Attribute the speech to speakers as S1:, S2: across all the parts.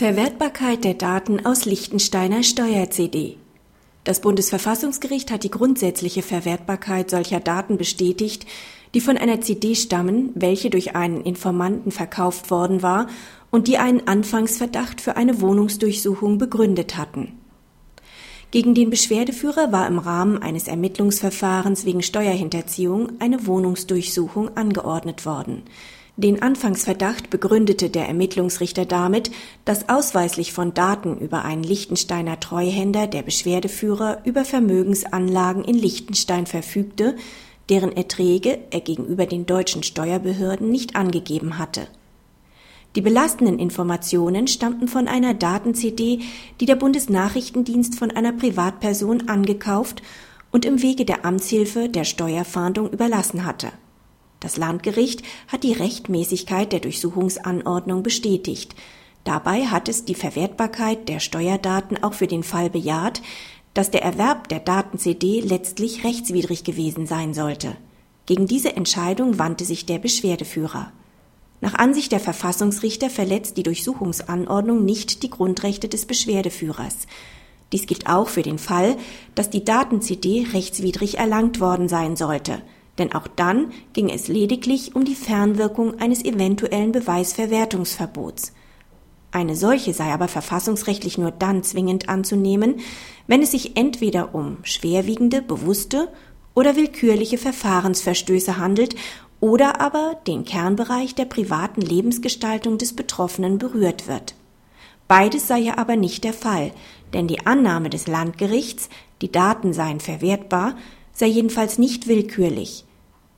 S1: Verwertbarkeit der Daten aus Liechtensteiner Steuer-CD. Das Bundesverfassungsgericht hat die grundsätzliche Verwertbarkeit solcher Daten bestätigt, die von einer CD stammen, welche durch einen Informanten verkauft worden war und die einen Anfangsverdacht für eine Wohnungsdurchsuchung begründet hatten. Gegen den Beschwerdeführer war im Rahmen eines Ermittlungsverfahrens wegen Steuerhinterziehung eine Wohnungsdurchsuchung angeordnet worden. Den Anfangsverdacht begründete der Ermittlungsrichter damit, dass ausweislich von Daten über einen Liechtensteiner Treuhänder der Beschwerdeführer über Vermögensanlagen in Liechtenstein verfügte, deren Erträge er gegenüber den deutschen Steuerbehörden nicht angegeben hatte. Die belastenden Informationen stammten von einer Daten-CD, die der Bundesnachrichtendienst von einer Privatperson angekauft und im Wege der Amtshilfe der Steuerfahndung überlassen hatte das Landgericht hat die Rechtmäßigkeit der Durchsuchungsanordnung bestätigt. Dabei hat es die Verwertbarkeit der Steuerdaten auch für den Fall bejaht, dass der Erwerb der Daten-CD letztlich rechtswidrig gewesen sein sollte. Gegen diese Entscheidung wandte sich der Beschwerdeführer. Nach Ansicht der Verfassungsrichter verletzt die Durchsuchungsanordnung nicht die Grundrechte des Beschwerdeführers. Dies gilt auch für den Fall, dass die Daten-CD rechtswidrig erlangt worden sein sollte – denn auch dann ging es lediglich um die Fernwirkung eines eventuellen Beweisverwertungsverbots. Eine solche sei aber verfassungsrechtlich nur dann zwingend anzunehmen, wenn es sich entweder um schwerwiegende, bewusste oder willkürliche Verfahrensverstöße handelt oder aber den Kernbereich der privaten Lebensgestaltung des Betroffenen berührt wird. Beides sei ja aber nicht der Fall, denn die Annahme des Landgerichts, die Daten seien verwertbar, sei jedenfalls nicht willkürlich.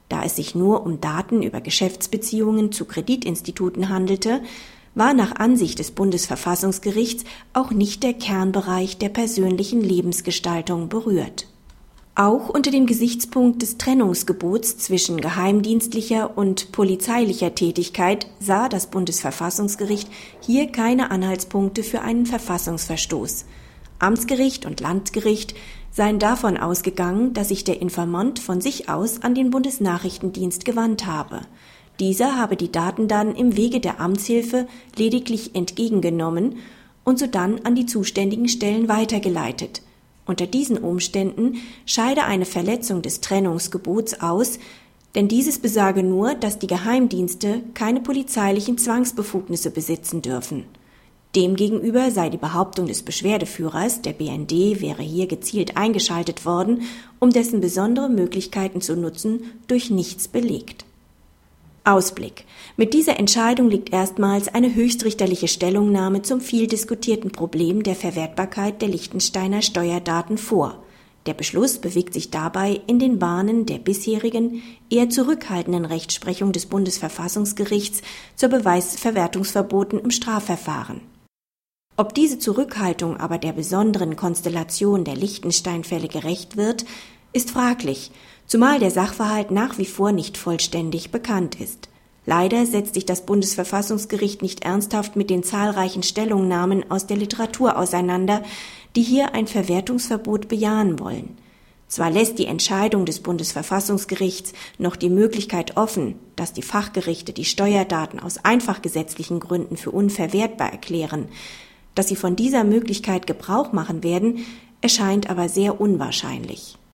S1: Da es sich nur um Daten über Geschäftsbeziehungen zu Kreditinstituten handelte, war nach Ansicht des Bundesverfassungsgerichts auch nicht der Kernbereich der persönlichen Lebensgestaltung berührt. Auch unter dem Gesichtspunkt des Trennungsgebots zwischen geheimdienstlicher und polizeilicher Tätigkeit sah das Bundesverfassungsgericht hier keine Anhaltspunkte für einen Verfassungsverstoß. Amtsgericht und Landgericht seien davon ausgegangen, dass sich der Informant von sich aus an den Bundesnachrichtendienst gewandt habe. Dieser habe die Daten dann im Wege der Amtshilfe lediglich entgegengenommen und sodann an die zuständigen Stellen weitergeleitet. Unter diesen Umständen scheide eine Verletzung des Trennungsgebots aus, denn dieses besage nur, dass die Geheimdienste keine polizeilichen Zwangsbefugnisse besitzen dürfen. Demgegenüber sei die Behauptung des Beschwerdeführers, der BND wäre hier gezielt eingeschaltet worden, um dessen besondere Möglichkeiten zu nutzen, durch nichts belegt. Ausblick. Mit dieser Entscheidung liegt erstmals eine höchstrichterliche Stellungnahme zum viel diskutierten Problem der Verwertbarkeit der Liechtensteiner Steuerdaten vor. Der Beschluss bewegt sich dabei in den Bahnen der bisherigen, eher zurückhaltenden Rechtsprechung des Bundesverfassungsgerichts zur Beweisverwertungsverboten im Strafverfahren. Ob diese Zurückhaltung aber der besonderen Konstellation der Liechtenstein-Fälle gerecht wird, ist fraglich, zumal der Sachverhalt nach wie vor nicht vollständig bekannt ist. Leider setzt sich das Bundesverfassungsgericht nicht ernsthaft mit den zahlreichen Stellungnahmen aus der Literatur auseinander, die hier ein Verwertungsverbot bejahen wollen. Zwar lässt die Entscheidung des Bundesverfassungsgerichts noch die Möglichkeit offen, dass die Fachgerichte die Steuerdaten aus einfach gesetzlichen Gründen für unverwertbar erklären, dass sie von dieser Möglichkeit Gebrauch machen werden, erscheint aber sehr unwahrscheinlich